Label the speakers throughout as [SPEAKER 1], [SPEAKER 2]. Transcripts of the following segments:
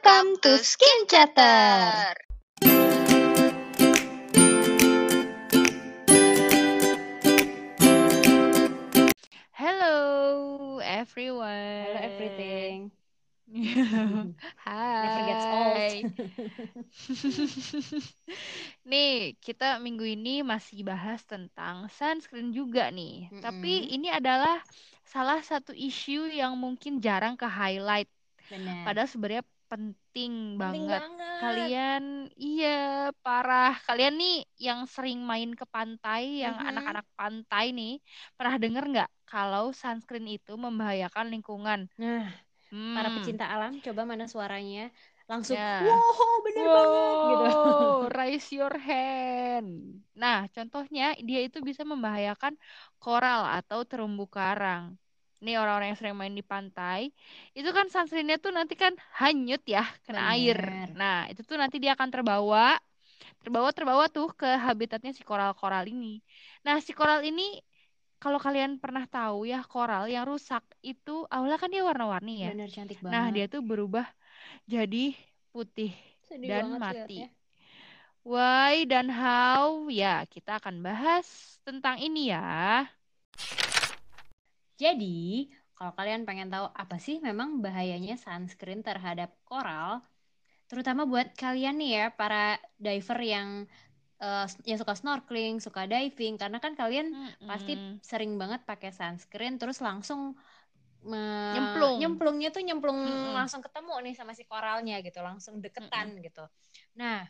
[SPEAKER 1] Welcome to Skin Chatter.
[SPEAKER 2] Hello everyone.
[SPEAKER 3] Hello everything.
[SPEAKER 2] Hai.
[SPEAKER 3] Never gets old.
[SPEAKER 2] nih, kita minggu ini masih bahas tentang sunscreen juga nih. Tapi
[SPEAKER 3] Mm-mm.
[SPEAKER 2] ini adalah salah satu isu yang mungkin jarang ke highlight. Padahal sebenarnya penting
[SPEAKER 3] Penting
[SPEAKER 2] banget.
[SPEAKER 3] banget.
[SPEAKER 2] Kalian, iya parah. Kalian nih yang sering main ke pantai, yang
[SPEAKER 3] Mhm.
[SPEAKER 2] anak-anak pantai nih, pernah denger nggak kalau sunscreen itu membahayakan lingkungan?
[SPEAKER 3] Nah, para
[SPEAKER 2] Hmm.
[SPEAKER 3] pecinta alam, coba mana suaranya? Langsung,
[SPEAKER 2] Ya.
[SPEAKER 3] wow, bener banget gitu.
[SPEAKER 2] Wow, raise your hand. Nah, contohnya dia itu bisa membahayakan koral atau terumbu karang. Nih orang-orang yang sering main di pantai, itu kan sunscreennya tuh nanti kan hanyut ya, kena air.
[SPEAKER 3] Bener.
[SPEAKER 2] Nah, itu tuh nanti dia akan terbawa, terbawa terbawa tuh ke habitatnya si koral-koral ini. Nah, si koral ini kalau kalian pernah tahu ya, koral yang rusak itu awalnya kan dia warna-warni ya.
[SPEAKER 3] Bener cantik
[SPEAKER 2] Nah, dia
[SPEAKER 3] banget.
[SPEAKER 2] tuh berubah jadi putih
[SPEAKER 3] Sedih
[SPEAKER 2] dan mati.
[SPEAKER 3] liatnya.
[SPEAKER 2] Why dan how? Ya, kita akan bahas tentang ini ya.
[SPEAKER 3] Jadi, kalau kalian pengen tahu apa sih memang bahayanya sunscreen terhadap koral, terutama buat kalian nih ya, para diver yang eh, yang suka snorkeling, suka diving, karena kan kalian pasti
[SPEAKER 2] Mm-mm.
[SPEAKER 3] sering banget pakai sunscreen terus langsung
[SPEAKER 2] Nyemplung.
[SPEAKER 3] nyemplungnya tuh nyemplung
[SPEAKER 2] Mm-mm.
[SPEAKER 3] langsung ketemu nih sama si koralnya gitu langsung deketan gitu nah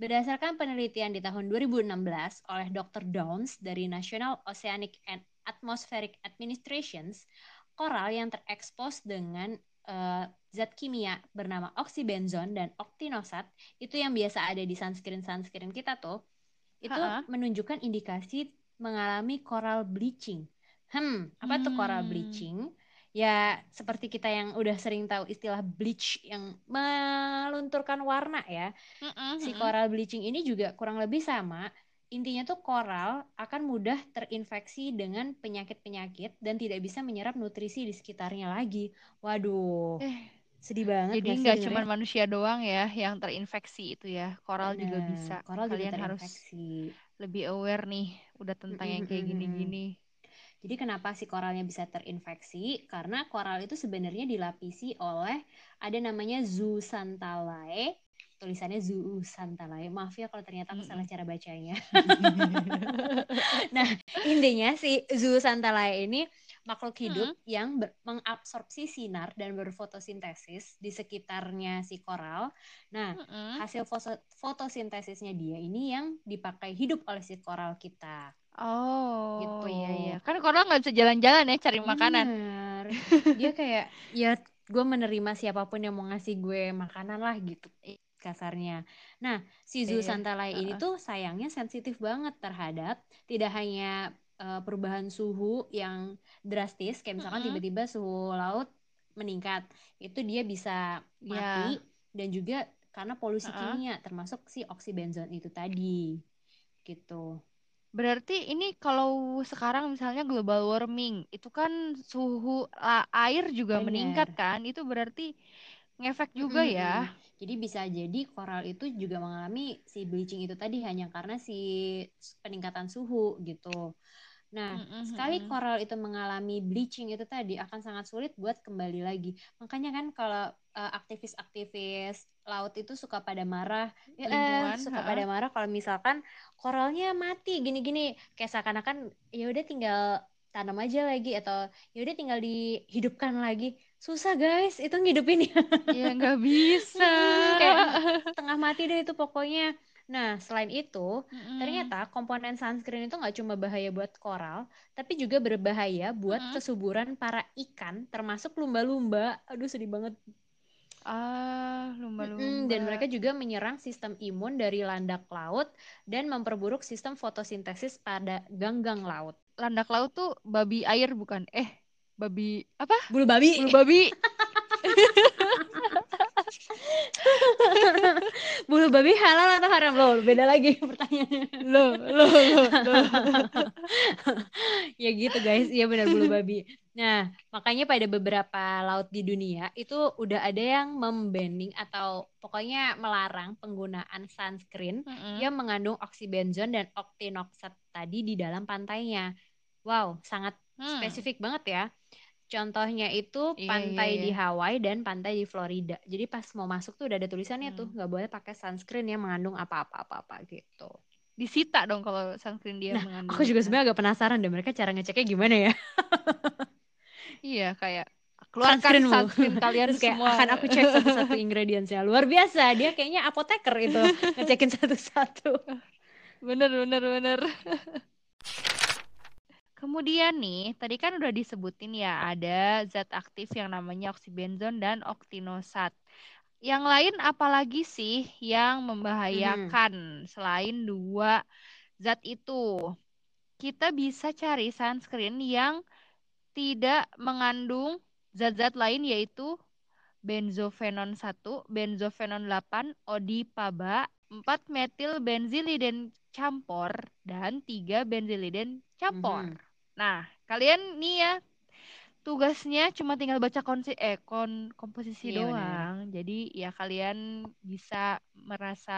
[SPEAKER 3] berdasarkan penelitian di tahun 2016 oleh Dr. Downs dari National Oceanic and Atmospheric Administrations koral yang terekspos dengan eh, zat kimia bernama oxybenzone dan octinosat itu yang biasa ada di sunscreen sunscreen kita tuh itu
[SPEAKER 2] Ha-ha.
[SPEAKER 3] menunjukkan indikasi mengalami coral bleaching. Hmm, apa tuh coral
[SPEAKER 2] Hmm.
[SPEAKER 3] bleaching? Ya, seperti kita yang udah sering tahu istilah bleach yang melunturkan warna ya.
[SPEAKER 2] Mm-mm,
[SPEAKER 3] Si
[SPEAKER 2] mm-mm.
[SPEAKER 3] coral bleaching ini juga kurang lebih sama. Intinya tuh koral akan mudah terinfeksi dengan penyakit-penyakit dan tidak bisa menyerap nutrisi di sekitarnya lagi. Waduh,
[SPEAKER 2] Eh,
[SPEAKER 3] sedih banget
[SPEAKER 2] jadi
[SPEAKER 3] gak sih
[SPEAKER 2] nggak cuma manusia doang ya yang terinfeksi itu ya. Koral juga
[SPEAKER 3] Bener,
[SPEAKER 2] bisa.
[SPEAKER 3] Koral juga
[SPEAKER 2] Kalian harus
[SPEAKER 3] terinfeksi.
[SPEAKER 2] lebih aware nih udah tentang yang kayak gini-gini.
[SPEAKER 3] Jadi kenapa si koralnya bisa terinfeksi? Karena koral itu sebenarnya dilapisi oleh ada namanya zooxanthellae. Tulisannya zooxanthellae. Maaf ya kalau ternyata aku salah cara bacanya. Nah, intinya si zooxanthellae ini makhluk hidup yang ber- mengabsorpsi sinar dan berfotosintesis di sekitarnya si koral. Nah,
[SPEAKER 2] Mm-mm.
[SPEAKER 3] hasil foto- fotosintesisnya dia ini yang dipakai hidup oleh si koral kita.
[SPEAKER 2] Oh
[SPEAKER 3] Gitu.
[SPEAKER 2] iya iya. Kan koral nggak bisa jalan-jalan ya cari makanan.
[SPEAKER 3] Bener. Dia kayak ya gue menerima siapa pun yang mau ngasih gue makanan lah gitu kasarnya. Nah, si
[SPEAKER 2] Iya,
[SPEAKER 3] zooxanthellae ini
[SPEAKER 2] heeh.
[SPEAKER 3] tuh sayangnya sensitif banget terhadap tidak hanya eh, perubahan suhu yang drastis kayak misalkan
[SPEAKER 2] Mm-mm.
[SPEAKER 3] tiba-tiba suhu laut meningkat. Itu dia bisa
[SPEAKER 2] Ya.
[SPEAKER 3] mati dan juga karena polusi
[SPEAKER 2] Heeh.
[SPEAKER 3] kimia termasuk si oxybenzone itu tadi. Gitu.
[SPEAKER 2] Berarti ini kalau sekarang misalnya global warming, itu kan suhu air juga meningkat
[SPEAKER 3] Bener.
[SPEAKER 2] kan? Itu berarti ngefek juga
[SPEAKER 3] Mm-mm,
[SPEAKER 2] ya.
[SPEAKER 3] Jadi bisa jadi koral itu juga mengalami si bleaching itu tadi hanya karena si peningkatan suhu gitu. Nah,
[SPEAKER 2] Mm-mm,
[SPEAKER 3] sekali koral itu mengalami bleaching itu tadi akan sangat sulit buat kembali lagi. Makanya kan kalau eh, aktivis-aktivis laut itu suka pada marah, ya, eh, suka
[SPEAKER 2] heeh.
[SPEAKER 3] pada marah kalau misalkan koralnya mati gini-gini, kayak seakan-akan ya udah tinggal tanam aja lagi atau ya udah tinggal dihidupkan lagi. Susah guys, itu ngidupin
[SPEAKER 2] Ya nggak bisa.
[SPEAKER 3] Kayak setengah mati deh itu pokoknya. Nah, selain itu,
[SPEAKER 2] Mm-mm.
[SPEAKER 3] ternyata komponen sunscreen itu nggak cuma bahaya buat koral, tapi juga berbahaya buat
[SPEAKER 2] Mm-mm.
[SPEAKER 3] kesuburan para ikan, termasuk lumba-lumba. Aduh, sedih banget.
[SPEAKER 2] Ah, lumba-lumba.
[SPEAKER 3] dan mereka juga menyerang sistem imun dari landak laut dan memperburuk sistem fotosintesis pada ganggang laut.
[SPEAKER 2] Landak laut tuh babi air bukan? Eh, babi apa?
[SPEAKER 3] Bulu babi.
[SPEAKER 2] Bulu babi.
[SPEAKER 3] Bulu babi halal atau haram loh? Beda lagi pertanyaannya.
[SPEAKER 2] Loh, loh, loh, loh.
[SPEAKER 3] ya gitu guys, iya benar bulu babi. Nah, makanya pada beberapa laut di dunia itu udah ada yang membanning atau pokoknya melarang penggunaan sunscreen
[SPEAKER 2] Mm-mm.
[SPEAKER 3] yang mengandung oksibenzon dan oktinoksat tadi di dalam pantainya. Wow, sangat
[SPEAKER 2] Hmm.
[SPEAKER 3] spesifik banget ya. Contohnya itu
[SPEAKER 2] Iya,
[SPEAKER 3] pantai
[SPEAKER 2] iya,
[SPEAKER 3] di
[SPEAKER 2] iya.
[SPEAKER 3] Hawaii dan pantai di Florida. Jadi pas mau masuk tuh udah ada tulisannya tuh
[SPEAKER 2] Hmm.
[SPEAKER 3] nggak boleh pakai sunscreen yang mengandung apa-apa apa-apa gitu.
[SPEAKER 2] Disita dong kalau sunscreen dia
[SPEAKER 3] Nah,
[SPEAKER 2] mengandung.
[SPEAKER 3] Aku juga sebenarnya agak penasaran deh mereka cara ngeceknya gimana ya.
[SPEAKER 2] Iya kayak keluarkan
[SPEAKER 3] Sunscreenmu.
[SPEAKER 2] sunscreen kalian
[SPEAKER 3] Terus kayak
[SPEAKER 2] semua.
[SPEAKER 3] akan aku cek satu-satu ingredientsnya. Luar biasa, dia kayaknya apoteker itu ngecekin satu-satu.
[SPEAKER 2] Bener bener bener. Kemudian nih, tadi kan udah disebutin ya ada zat aktif yang namanya oksibenzon dan oktinosat. Yang lain apalagi sih yang membahayakan selain dua zat itu? Kita bisa cari sunscreen yang tidak mengandung zat-zat lain yaitu benzofenon 1, benzofenon 8, odipaba, 4 metil benziliden campur dan 3 benziliden campur.
[SPEAKER 3] Mhm.
[SPEAKER 2] Nah, kalian nih ya tugasnya cuma tinggal baca konsi eh kon komposisi
[SPEAKER 3] Iya,
[SPEAKER 2] doang. Jadi ya kalian bisa merasa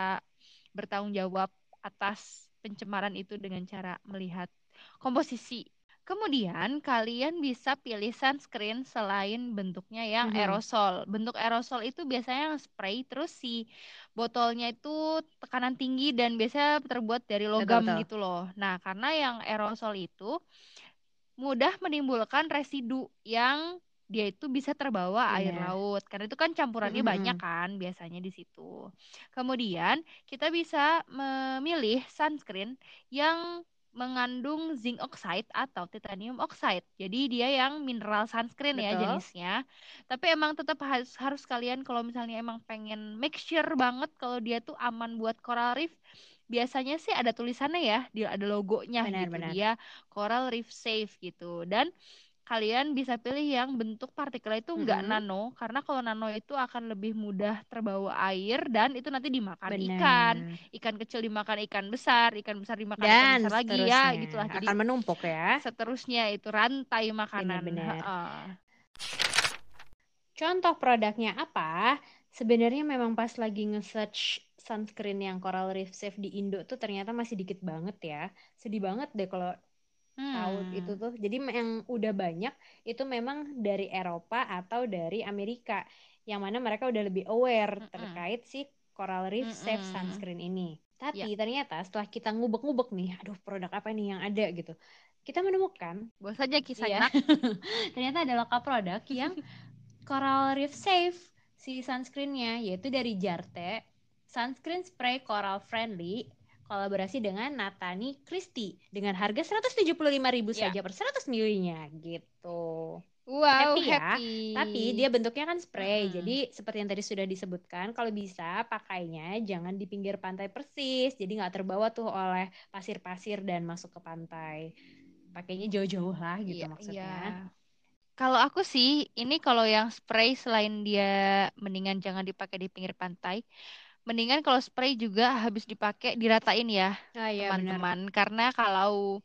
[SPEAKER 2] bertanggung jawab atas pencemaran itu dengan cara melihat komposisi. Kemudian kalian bisa pilih sunscreen selain bentuknya yang
[SPEAKER 3] Mhm.
[SPEAKER 2] aerosol. Bentuk aerosol itu biasanya yang spray terus si botolnya itu tekanan tinggi dan biasanya terbuat dari logam
[SPEAKER 3] betul.
[SPEAKER 2] gitu loh. Nah, karena yang aerosol itu mudah menimbulkan residu yang dia itu bisa terbawa air
[SPEAKER 3] Benar.
[SPEAKER 2] laut. Karena itu kan campurannya
[SPEAKER 3] Mm-mm.
[SPEAKER 2] banyak kan biasanya di situ. Kemudian kita bisa memilih sunscreen yang mengandung zinc oxide atau titanium oxide. Jadi dia yang mineral sunscreen ya
[SPEAKER 3] Betul.
[SPEAKER 2] jenisnya. Tapi emang tetap harus harus kalian kalau misalnya emang pengen make sure banget kalau dia tuh aman buat coral reef, biasanya sih ada tulisannya ya, dia ada logonya
[SPEAKER 3] Benar,
[SPEAKER 2] gitu.
[SPEAKER 3] benar.
[SPEAKER 2] Dia coral reef safe gitu. Dan kalian bisa pilih yang bentuk partikel itu enggak
[SPEAKER 3] Mm-mm.
[SPEAKER 2] nano karena kalau nano itu akan lebih mudah terbawa air dan itu nanti dimakan ikan
[SPEAKER 3] Benar.
[SPEAKER 2] ikan kecil dimakan ikan besar, ikan besar dimakan ikan
[SPEAKER 3] Dan
[SPEAKER 2] besar lagi ya, gitulah. Jadi
[SPEAKER 3] akan menumpuk ya.
[SPEAKER 2] seterusnya itu rantai makanan.
[SPEAKER 3] Benar-benar.
[SPEAKER 2] Heeh.
[SPEAKER 3] Contoh produknya apa? Sebenarnya memang pas lagi nge-search sunscreen yang Coral Reef Safe di Indo tuh ternyata masih dikit banget ya. Sedih banget deh kalau tahu
[SPEAKER 2] Hmm.
[SPEAKER 3] itu tuh. Jadi yang udah banyak itu memang dari Eropa atau dari Amerika. Yang mana mereka udah lebih aware
[SPEAKER 2] Mm-mm.
[SPEAKER 3] terkait si Coral Reef Safe
[SPEAKER 2] Mm-mm.
[SPEAKER 3] sunscreen ini.
[SPEAKER 2] Ya.
[SPEAKER 3] Tapi ternyata setelah kita ngubek-ngubek nih, aduh produk apa nih yang ada gitu. Kita menemukan
[SPEAKER 2] Buat saja kisah nak.
[SPEAKER 3] ternyata ada lokal produk yang Coral Reef Safe si sunscreennya yaitu dari Jarte sunscreen spray coral friendly kolaborasi dengan Natani Christie dengan harga 175.000
[SPEAKER 2] Ya.
[SPEAKER 3] saja per 100 milinya gitu.
[SPEAKER 2] Wow,
[SPEAKER 3] Happy ya.
[SPEAKER 2] happy.
[SPEAKER 3] Tapi dia bentuknya kan spray.
[SPEAKER 2] Mm-mm.
[SPEAKER 3] Jadi seperti yang tadi sudah disebutkan, kalau bisa pakainya jangan di pinggir pantai persis. Jadi nggak terbawa tuh oleh pasir-pasir dan masuk ke pantai. Pakainya jauh-jauh lah gitu
[SPEAKER 2] Iya,
[SPEAKER 3] maksudnya.
[SPEAKER 2] iya. Kalau aku sih, ini kalau yang spray selain dia mendingan jangan dipakai di pinggir pantai, mendingan kalau spray juga habis dipakai diratain ya.
[SPEAKER 3] Ah iya
[SPEAKER 2] teman-teman karena kalau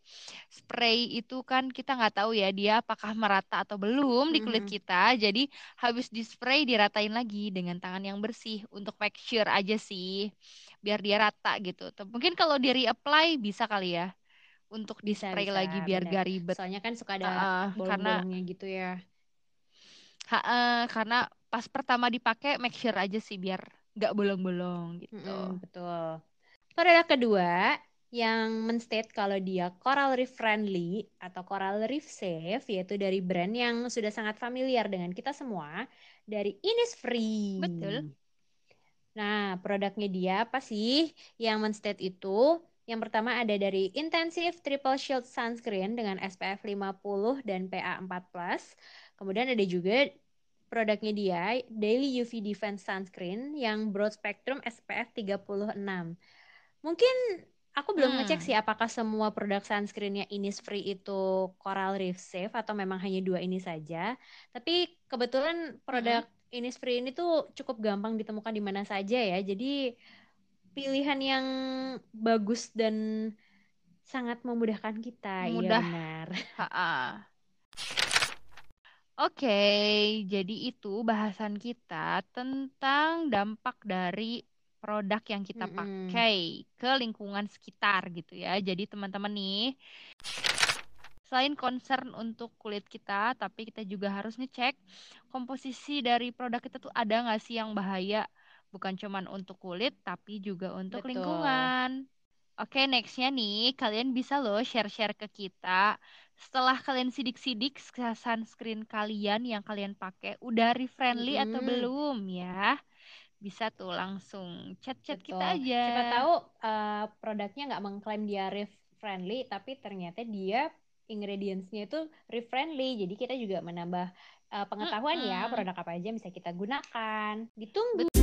[SPEAKER 2] spray itu kan kita nggak tahu ya dia apakah merata atau belum di kulit
[SPEAKER 3] Mhm.
[SPEAKER 2] kita jadi habis di spray diratain lagi dengan tangan yang bersih untuk make sure aja sih biar dia rata gitu mungkin kalau di reapply bisa kali ya untuk di spray
[SPEAKER 3] bisa,
[SPEAKER 2] lagi biar
[SPEAKER 3] benar.
[SPEAKER 2] gak ribet
[SPEAKER 3] Soalnya kan suka ada
[SPEAKER 2] Heeh, karena
[SPEAKER 3] bolong-bolongnya gitu ya.
[SPEAKER 2] ha- karena pas pertama dipakai make sure aja sih biar nggak bolong-bolong gitu
[SPEAKER 3] Mm-mm, betul. Produk kedua yang menstate kalau dia coral reef friendly atau coral reef safe yaitu dari brand yang sudah sangat familiar dengan kita semua dari Innisfree.
[SPEAKER 2] Betul.
[SPEAKER 3] Nah, produknya dia apa sih yang menstate itu? Yang pertama ada dari Intensive Triple Shield Sunscreen dengan SPF 50 dan PA 4+. Kemudian ada juga produknya dia Daily UV Defense Sunscreen yang broad spectrum SPF 36. Mungkin aku belum
[SPEAKER 2] Hmm.
[SPEAKER 3] ngecek sih apakah semua produk sunscreennya Innisfree itu Coral Reef Safe atau memang hanya dua ini saja. Tapi kebetulan produk Innisfree ini tuh cukup gampang ditemukan di mana saja ya. Jadi pilihan yang bagus dan sangat memudahkan kita. Iya
[SPEAKER 2] Mudah.
[SPEAKER 3] benar.
[SPEAKER 2] Ha-ha. Oke, jadi itu bahasan kita tentang dampak dari produk yang kita
[SPEAKER 3] Mm-mm.
[SPEAKER 2] pakai ke lingkungan sekitar gitu ya. Jadi teman-teman nih, selain concern untuk kulit kita, tapi kita juga harus ngecek komposisi dari produk kita tuh ada nggak sih yang bahaya, bukan cuman untuk kulit, tapi juga untuk
[SPEAKER 3] Betul.
[SPEAKER 2] lingkungan. Oke, nextnya nih, kalian bisa loh share-share ke kita. Setelah kalian sidik-sidik sunscreen kalian yang kalian pakai, udah re-friendly atau
[SPEAKER 3] Mm-mm.
[SPEAKER 2] belum ya? Bisa tuh langsung chat-chat kita
[SPEAKER 3] Betul.
[SPEAKER 2] aja.
[SPEAKER 3] Siapa tahu uh, produknya nggak mengklaim dia reef friendly, tapi ternyata dia ingredientsnya itu reef friendly. Jadi kita juga menambah uh, pengetahuan ya
[SPEAKER 2] Mm-mm.
[SPEAKER 3] produk apa aja yang bisa kita gunakan. Ditunggu.